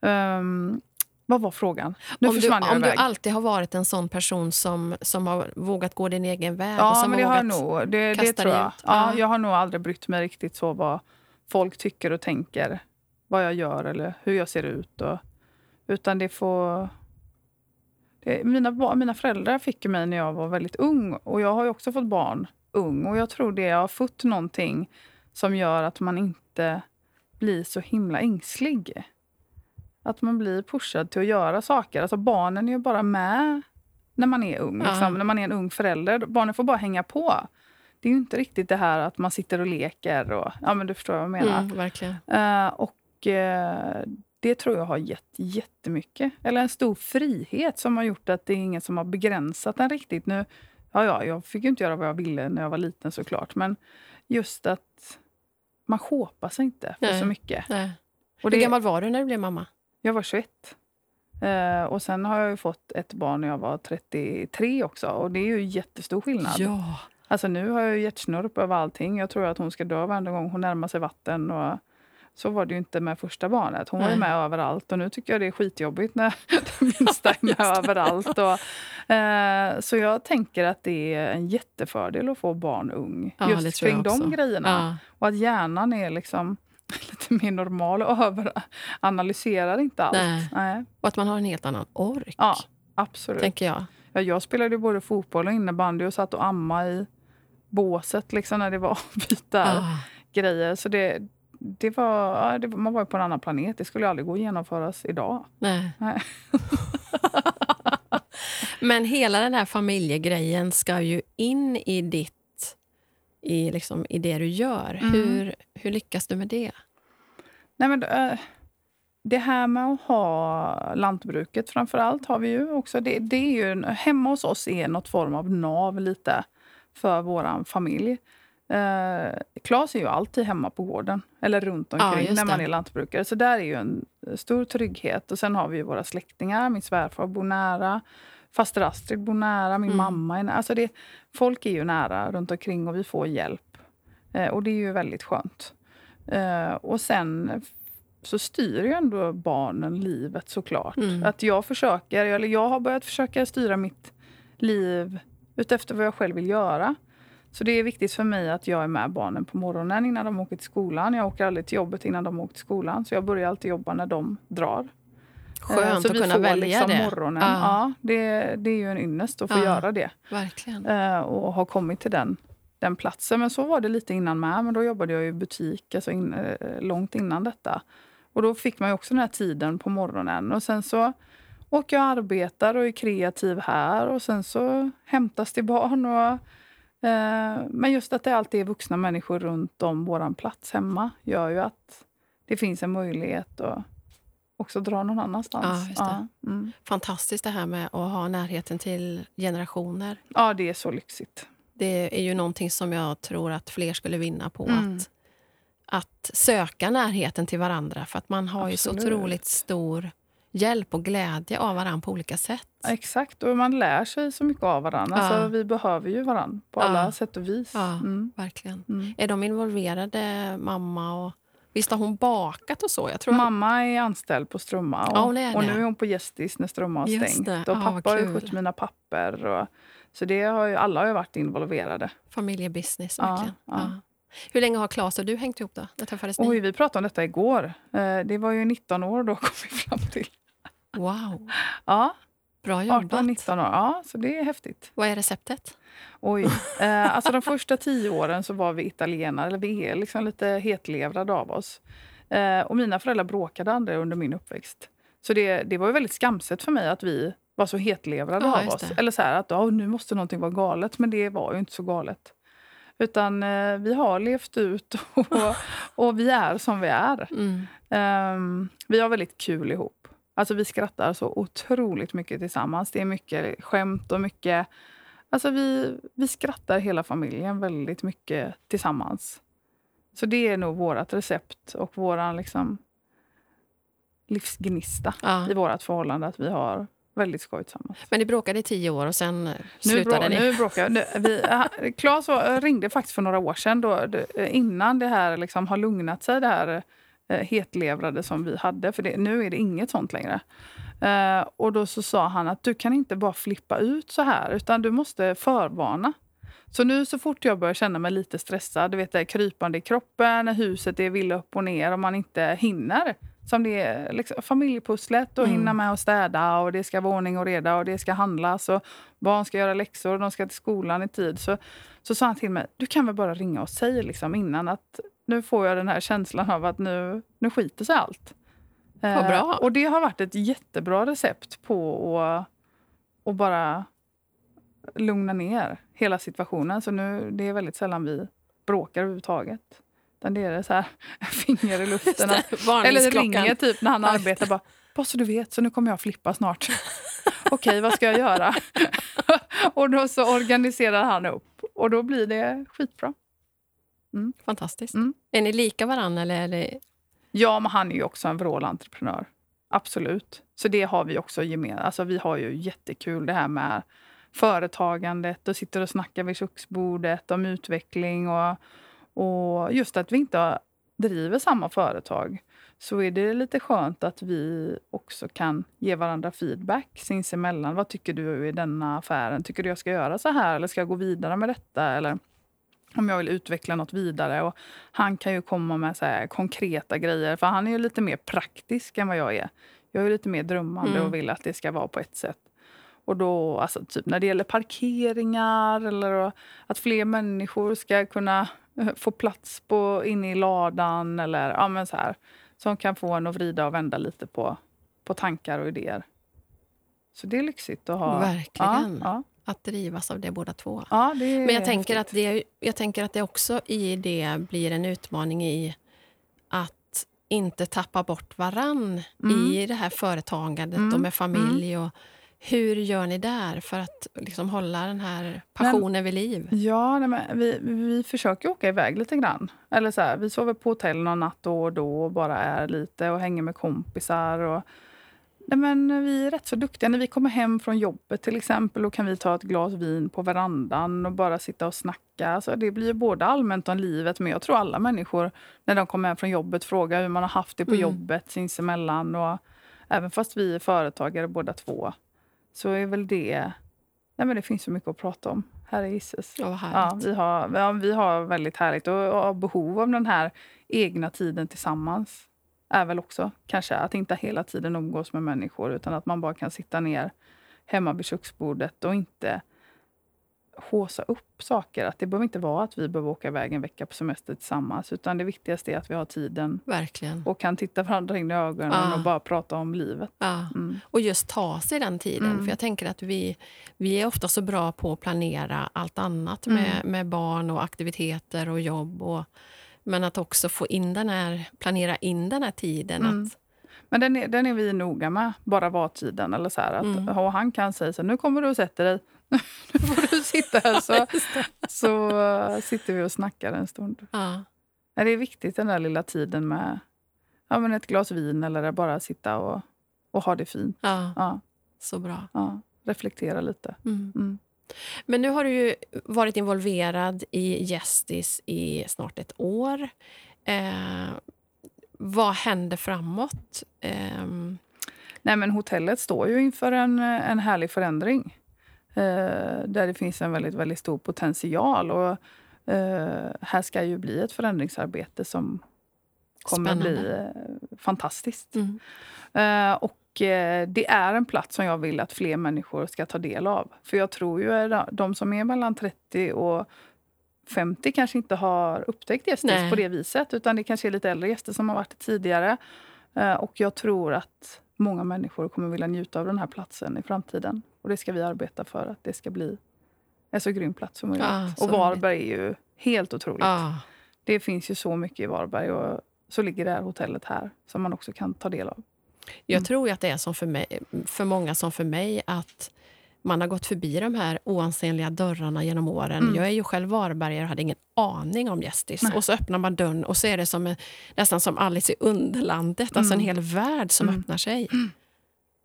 Um, vad var frågan? Nu om du, om du alltid har varit en sån person som, som har vågat gå din egen väg och Ja, som men det har nog. Det, det tror jag. Ja, Ja. jag har nog aldrig brytt mig riktigt så vad folk tycker och tänker. Vad jag gör eller hur jag ser ut. Och, utan det får... Det, mina, mina föräldrar fick mig när jag var väldigt ung. Och jag har ju också fått barn ung. Och jag tror det jag har fått någonting som gör att man inte blir så himla ängslig. Att man blir pushad till att göra saker. Alltså barnen är ju bara med när man är ung. Liksom, när man är en ung förälder. Barnen får bara hänga på. Det är ju inte riktigt det här att man sitter och leker. Och, ja, men du förstår vad jag menar. Mm, verkligen. Eh, och eh, det tror jag har gett jättemycket. Eller en stor frihet som har gjort att det är ingen som har begränsat den riktigt. Nu, ja, ja, jag fick ju inte göra vad jag ville när jag var liten såklart. Men just att man sig inte för Nej. så mycket. Nej. Och Hur det, gammal var du när du blev mamma? jag var 21. Eh, och sen har jag ju fått ett barn när jag var 33 också. Och det är ju jättestor skillnad. Ja. Alltså nu har jag ju hjärtsnurr över allting. Jag tror att hon ska dö varje gång hon närmar sig vatten. Och så var det ju inte med första barnet. Hon var ju Nej. med överallt. Och nu tycker jag det är skitjobbigt när den minsta är med överallt. Och, eh, så jag tänker att det är en jättefördel att få barn ung. Ja, just kring de också. grejerna. Ja. Och att hjärnan är liksom lite mer normal och överanalyserar inte allt. Nej. Nej. Och att man har en helt annan ork, Ja, absolut. tänker jag. Ja, jag spelade ju både fotboll och innebandy och satt och amma i båset liksom när det var byta Ah. grejer. Så det, det var, det, man var på en annan planet. Det skulle aldrig gå att genomföras idag. Nej. Nej. Men hela den här familjegrejen ska ju in i ditt i, liksom, i det du gör. Mm. Hur, hur lyckas du med det? Nej, men, eh, det här med att ha lantbruket framför allt har vi ju också. Det, det är ju, hemma hos oss är något form av nav lite för vår familj. Eh, Klas är ju alltid hemma på gården, eller runt Ja, omkring just när man är lantbrukare. Så där är ju en stor trygghet. Och Sen har vi våra släktingar. Min svärfar bor nära. Faster Astrid bor nära. Min Mm. mamma är nära. Alltså det, folk är ju nära runt omkring och vi får hjälp. Eh, och det är ju väldigt skönt. Eh, och sen så styr ju ändå barnen livet såklart. Mm. Att jag försöker, eller jag har börjat försöka styra mitt liv utefter vad jag själv vill göra. Så det är viktigt för mig att jag är med barnen på morgonen innan de åker till skolan. Jag åker aldrig till jobbet innan de åker till skolan. Så jag börjar alltid jobba när de drar. Eh, Skönt så att kunna välja liksom det. morgonen. Ja. Ja. det, det är ju en ynnest att få Ja. göra det. Verkligen. Eh, och ha kommit till den, den platsen. Men så var det lite innan med. Men då jobbade jag i butik alltså in, eh, långt innan detta. Och då fick man ju också den här tiden på morgonen. Och sen så åker jag och arbetar och är kreativ här. Och sen så hämtas det barn. Och, eh, men just att det alltid är vuxna människor runt om våran plats hemma gör ju att det finns en möjlighet att också dra någon annanstans. Ja, det. Ja, mm. Fantastiskt det här med att ha närheten till generationer. ja, det är så lyxigt. Det är ju någonting som jag tror att fler skulle vinna på. Mm. Att, att söka närheten till varandra. För att man har ju så Absolut. otroligt stor hjälp och glädje av varandra på olika sätt. Exakt, och man lär sig så mycket av varandra. Ja. Alltså, vi behöver ju varandra på Ja. alla sätt och vis. Ja. Mm. Verkligen. Mm. Är de involverade, mamma? och Visst har hon bakat och så? Jag tror Mamma är anställd på Strömma och, och det. nu är hon på Gästis när Strömma har stängt. Och Ja, pappa vad har ju skött mina papper. Och, så det har ju, alla har ju varit involverade. Familjebusiness, verkligen. Hur länge har Claes och du hängt ihop då? När träffades ni? Oj, vi pratade om detta igår. Eh, det var ju 19 år då kom vi fram till. Wow, Ja, bra jobbat. 18-19 år. Ja, så det är häftigt. Vad är receptet? Oj. Eh, alltså de första tio åren så var vi italienare, eller vi är liksom lite hetlevrade av oss. Eh, och mina föräldrar bråkade aldrig under min uppväxt. Så det, det var ju väldigt skamset för mig att vi var så hetlevrade Ja, av oss. det. Eller så här att oh, nu måste någonting vara galet, men det var ju inte så galet. Utan eh, vi har levt ut och, och vi är som vi är. Mm. Ehm, vi har väldigt kul ihop. Alltså vi skrattar så otroligt mycket tillsammans. Det är mycket skämt och mycket... Alltså vi, vi skrattar hela familjen väldigt mycket tillsammans. Så det är nog vårt recept och vår liksom, livsgnista Ja. i vårt förhållande. Att vi har väldigt skoj tillsammans. Men ni bråkade i tio år och sen eh, Nu, slutade ni? nu bråkar jag. Nu- vi, han- Claes ringde faktiskt för några år sedan, då, det- innan det här liksom har lugnat sig, det här eh, hetlevrade som vi hade. För det, nu är det inget sånt längre. Eh, och då så sa han att du kan inte bara flippa ut så här, utan du måste förvarna. Så nu så fort jag börjar känna mig lite stressad, du vet det krypande i kroppen, huset är vill upp och ner och man inte hinner. Som det är liksom, familjepusslet och Mm. hinna med att städa och det ska vara ordning och reda och det ska handlas och barn ska göra läxor och de ska till skolan i tid. Så, så sa han till mig, du kan väl bara ringa och säga liksom innan att nu får jag den här känslan av att nu, nu skiter sig allt. Vad bra. Eh, och det har varit ett jättebra recept på att, att bara lugna ner hela situationen. Så nu, det är väldigt sällan vi bråkar överhuvudtaget. Utan det är så här, finger i luften. att- Eller ringer typ när han arbetar. Bara, bara så du vet, så nu kommer jag flippa snart. Okej, vad ska jag göra? och då så organiserar han upp. Och då blir det skitbra. Fantastiskt. Mm. Är ni lika varandra? Eller är det... Ja, men han är ju också en vrålentreprenör. Absolut. Så det har vi också gemensamt. Alltså, vi har ju jättekul det här med företagandet och sitter och snackar vid köksbordet om utveckling och, och just att vi inte driver samma företag så är det lite skönt att vi också kan ge varandra feedback sinsemellan. Vad tycker du i denna affären? Tycker du jag ska göra så här eller ska jag gå vidare med detta? Eller om jag vill utveckla något vidare. Och han kan ju komma med så konkreta grejer, för han är ju lite mer praktisk än vad jag är. Jag är lite mer drömmande Mm. och vill att det ska vara på ett sätt. Och då, alltså typ när det gäller parkeringar eller att fler människor ska kunna eh, få plats på, inne i ladan eller ja, men så här, som kan få en att vrida och vända lite på, på tankar och idéer. Så det är lyxigt att ha. Verkligen. Ja, ja. Att drivas av det båda två. Ja, det Men jag tänker, att det, jag tänker att det också i det blir en utmaning i att inte tappa bort varann Mm. i det här företagandet Mm. och med familj. Och hur gör ni där för att liksom hålla den här passionen vid liv? Ja, nej, men vi, vi försöker åka iväg lite grann. Eller så här, vi sover på hotell någon natt då och då och bara är lite och hänger med kompisar. Och, nej, men vi är rätt så duktiga. När vi kommer hem från jobbet till exempel då kan vi ta ett glas vin på verandan och bara sitta och snacka. Alltså, det blir både allmänt om livet men jag tror alla människor när de kommer hem från jobbet frågar hur man har haft det på Mm. jobbet sinsemellan. Och, även fast vi är företagare båda två så är väl det... Nej, men det finns så mycket att prata om här i. Ja, vad Ja, vi, har, ja, vi har väldigt härligt och har behov av den här egna tiden tillsammans. Är väl också kanske att inte hela tiden umgås med människor utan att man bara kan sitta ner hemma vid köksbordet och inte håsa upp saker. Att det behöver inte vara att vi behöver åka iväg en vecka på semester tillsammans utan det viktigaste är att vi har tiden Verkligen. och kan titta varandra in i ögonen Ah. och bara prata om livet. Ja. Mm. Och just ta sig den tiden. Mm. För jag tänker att vi, vi är ofta så bra på att planera allt annat Mm. med, med barn och aktiviteter och jobb. Och, men att också få in den här, planera in den här tiden. Mm. Att, Men den är, den är vi noga med, bara var tiden. Eller så här, att, Mm. och han kan säga så här, nu kommer du och sätter dig. nu får du sitta här. Så, så sitter vi och snackar en stund. ja. Ja, det är viktigt den där lilla tiden med ja, men ett glas vin eller bara sitta och, och ha det fint. ja, Ja, så bra. ja, reflektera lite. Mm. Mm. Men nu har du ju varit involverad i Gästis i snart ett år. Eh, vad händer framåt? Ehm, Nej, men hotellet står ju inför en, en härlig förändring. Eh, där det finns en väldigt, väldigt stor potential. Och, eh, här ska ju bli ett förändringsarbete som kommer Spännande. bli eh, fantastiskt. mm. Eh, och eh, det är en plats som jag vill att fler människor ska ta del av. För jag tror ju att de som är mellan 30 och 50 kanske inte har upptäckt Gästis på det viset. Utan det kanske är lite äldre gäster som har varit tidigare. Eh, och jag tror att många människor kommer vilja njuta av den här platsen i framtiden. Och det ska vi arbeta för att det ska bli en så grym plats som möjligt. Så och Varberg är ju helt otroligt. ja. Det finns ju så mycket i Varberg och så ligger det här hotellet här som man också kan ta del av. Jag Mm. tror att det är som för, mig, för många som för mig att man har gått förbi de här oansenliga dörrarna genom åren. Mm. Jag är ju själv Varbergare och hade ingen aning om Gästis. Och så öppnar man dörren och så är det som en, nästan som Alice i Underlandet. Alltså en Mm. hel värld som Mm. öppnar sig.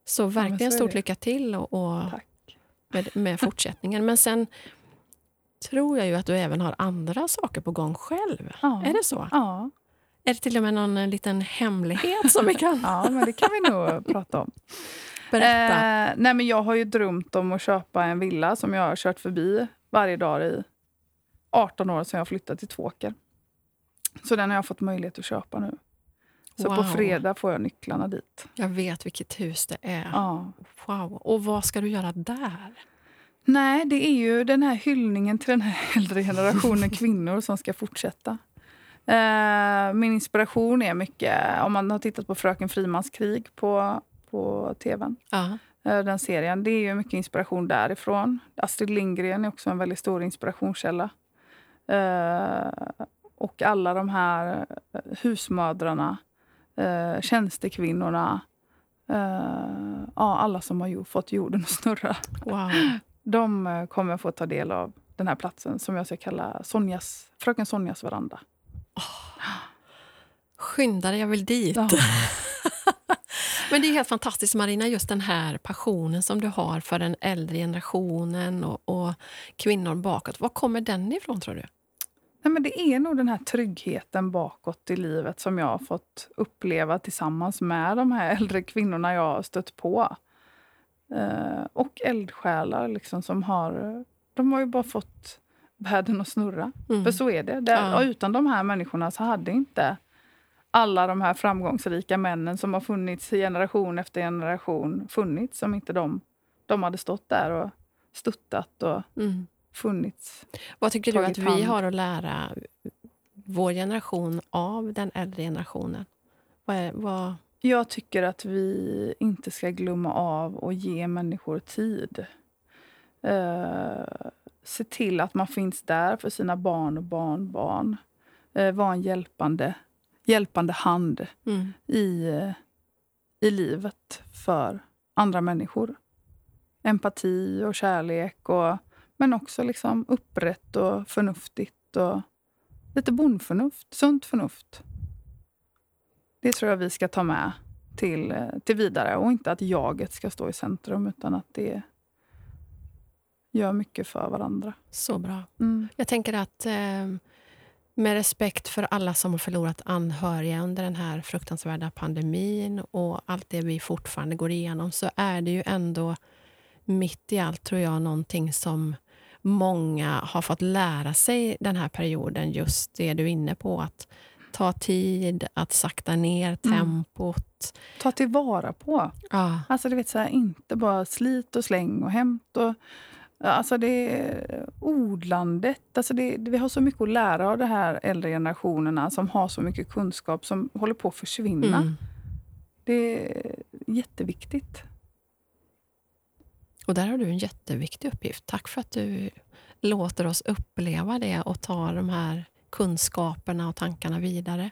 Så men verkligen så är stort lycka till och, och med, med fortsättningen. Men sen tror jag ju att du även har andra saker på gång själv. Ja. Är det så? Ja. Är det till och med någon eh, liten hemlighet som vi kan ja, men det kan vi nog prata om. berätta? Eh, nej, men jag har ju drömt om att köpa en villa som jag har kört förbi varje dag i 18 år sedan jag flyttade till Tvååker. Så den har jag fått möjlighet att köpa nu. Så på Wow. fredag får jag nycklarna dit. Jag vet vilket hus det är. Ja. Wow. Och vad ska du göra där? Nej, det är ju den här hyllningen till den här äldre generationen kvinnor som ska fortsätta. Eh, min inspiration är mycket, om man har tittat på Fröken Frimans krig på, på tvn, eh, den serien, det är ju mycket inspiration därifrån. Astrid Lindgren är också en väldigt stor inspirationskälla. Eh, och alla de här husmödrarna, eh, tjänstekvinnorna, ja, alla som har gjort, fått jorden att snurra. Wow. De kommer få ta del av den här platsen som jag ska kalla Sonjas, Fröken Sonjas veranda. Skynda dig, jag vill dit. Ja. Men det är helt fantastiskt Marina, just den här passionen som du har för den äldre generationen och, och kvinnor bakåt. Var kommer den ifrån tror du? Nej, men det är nog den här tryggheten bakåt i livet som jag har fått uppleva tillsammans med de här äldre kvinnorna jag har stött på. Eh, och eldsjälar liksom som har... De har ju bara fått världen att snurra. Mm. För så är det. det Ja. och utan de här människorna så hade inte alla de här framgångsrika männen som har funnits generation efter generation funnits om inte de de hade stått där och stöttat och Mm. funnits. Vad tycker du att Tagit vi hand. har att lära vår generation av den äldre generationen? Vad är, vad, Jag tycker att vi inte ska glömma av och ge människor tid. Eh, se till att man finns där för sina barn och barnbarn. Eh, Var en hjälpande, hjälpande hand mm. i, eh, i livet för andra människor. Empati och kärlek, och, men också liksom upprätt och förnuftigt. Och lite bondförnuft, sunt förnuft. Det tror jag vi ska ta med till, eh, till vidare. Och inte att jaget ska stå i centrum, utan att det gör mycket för varandra. Så bra. Mm. Jag tänker att eh, med respekt för alla som har förlorat anhöriga under den här fruktansvärda pandemin och allt det vi fortfarande går igenom så är det ju ändå mitt i allt, tror jag, någonting som många har fått lära sig den här perioden. Just det du är inne på, att ta tid, att sakta ner tempot. Ta tillvara på. Ja, Alltså du vet, så här, inte bara slit och släng och hämt. Och, alltså det odlandet. Alltså det, vi har så mycket att lära av de här äldre generationerna som har så mycket kunskap som håller på att försvinna. mm. Det är jätteviktigt. Och där har du en jätteviktig uppgift. Tack för att du låter oss uppleva det och ta de här kunskaperna och tankarna vidare.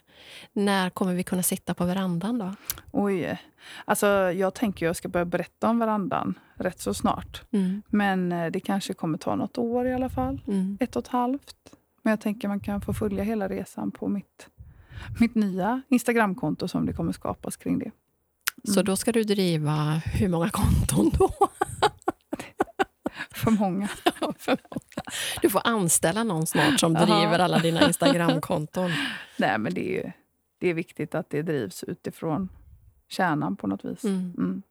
När kommer vi kunna sitta på verandan då? Oj. Alltså, jag tänker jag ska börja berätta om verandan rätt så snart. Mm. Men eh, det kanske kommer ta något år i alla fall. Mm. Ett och ett halvt. Men jag tänker man kan få följa hela resan på mitt, mitt nya Instagramkonto som det kommer skapas kring det. Så då ska du driva hur många konton då? För många. För många. Du får anställa någon snart som driver alla dina Instagramkonton. Nej, men det är, ju- det är viktigt att det drivs utifrån kärnan på något vis. Mm. Mm.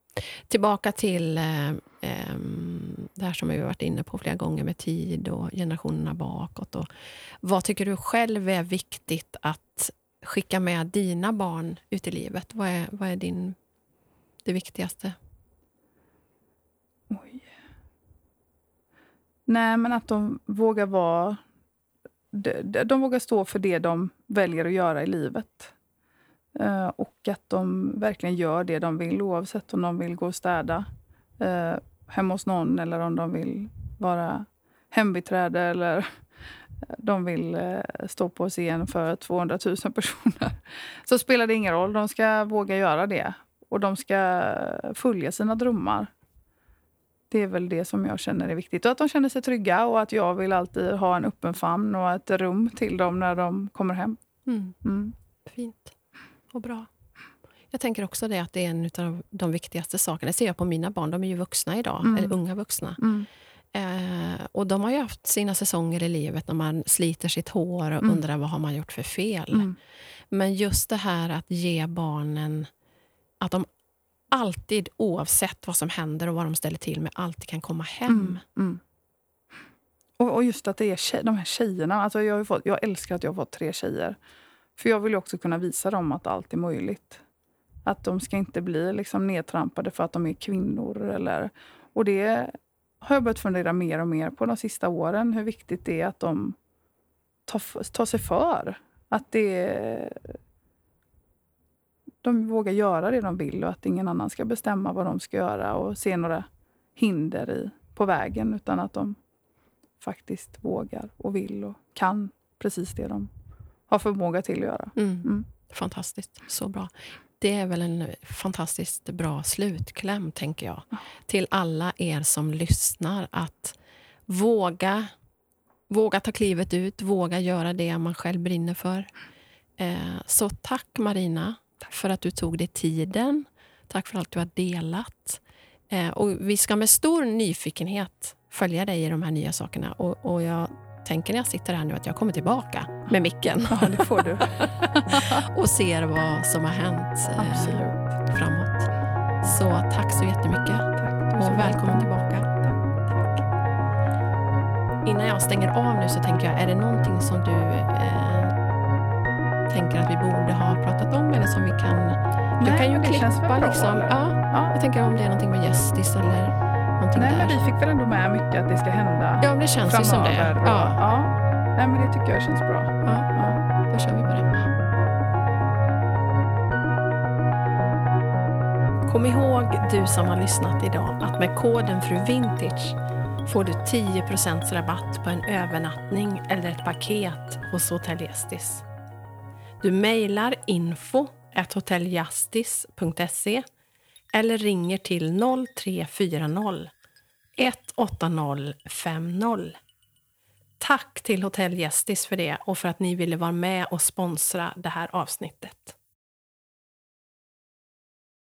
Tillbaka till eh, ehm, det här som vi har varit inne på flera gånger med tid och generationerna bakåt. Och vad tycker du själv är viktigt att skicka med dina barn ut i livet? Vad är, vad är din, det viktigaste? Oj. Nej, men att de vågar vara... De, de, de vågar stå för det de väljer att göra i livet. Eh, och att de verkligen gör det de vill oavsett om de vill gå och städa eh, hemma hos någon eller om de vill vara hembiträde eller de vill eh, stå på scen för 200 000 personer. Så spelar det ingen roll. De ska våga göra det. Och de ska följa sina drömmar. Det är väl det som jag känner är viktigt. Och att de känner sig trygga och att jag vill alltid ha en öppen famn och ett rum till dem när de kommer hem. Mm, Mm. fint och bra. Jag tänker också det att det är en av de viktigaste sakerna. Det ser jag på mina barn. De är ju vuxna idag, Mm. eller unga vuxna. Mm. Eh, och de har ju haft sina säsonger i livet när man sliter sitt hår och Mm. undrar vad har man gjort för fel. Mm. Men just det här att ge barnen att de alltid, oavsett vad som händer och vad de ställer till med, alltid kan komma hem. Mm. Mm. Och, och just att det är tjej, de här tjejerna. Alltså jag, har fått, jag älskar att jag har fått tre tjejer. För jag vill ju också kunna visa dem att allt är möjligt. Att de ska inte bli liksom nedtrampade för att de är kvinnor. Eller, och det har jag börjat fundera mer och mer på de sista åren. Hur viktigt det är att de tar, tar sig för. Att det, de vågar göra det de vill och att ingen annan ska bestämma vad de ska göra och se några hinder i, på vägen. Utan att de faktiskt vågar och vill och kan precis det de har förmåga till att göra. Mm. Mm. Fantastiskt, så bra. Det är väl en fantastiskt bra slutkläm, tänker jag. Till alla er som lyssnar, att våga, våga ta klivet ut, våga göra det man själv brinner för. Eh, så tack Marina för att du tog dig tiden. Tack för allt du har delat. Eh, och vi ska med stor nyfikenhet följa dig i de här nya sakerna. Och, och jag tänker när jag sitter här nu att jag kommer tillbaka med micken Ja, det får du. och ser vad som har hänt eh, Absolut. framåt. Så tack så jättemycket Tack. Och välkommen tillbaka. Innan jag stänger av nu så tänker jag, är det någonting som du eh, tänker att vi borde ha pratat om eller som vi kan... Du Nej, kan ju klippa bra, liksom. Ja, Ja. jag tänker om det är någonting med gästis eller någonting Nej, där. men vi fick väl ändå med mycket att det ska hända Ja, det känns ju som det. och- Ja, ja. Nej, men det tycker jag känns bra. ja, Ja. då kör vi på det. Kom ihåg, du som har lyssnat idag, att med koden FRUVINTAGE får du 10% rabatt på en övernattning eller ett paket hos Hotell Gästis. Du mejlar info hotelljastis.se eller ringer till 0340 180 50. Tack till Hotell Gästis för det och för att ni ville vara med och sponsra det här avsnittet.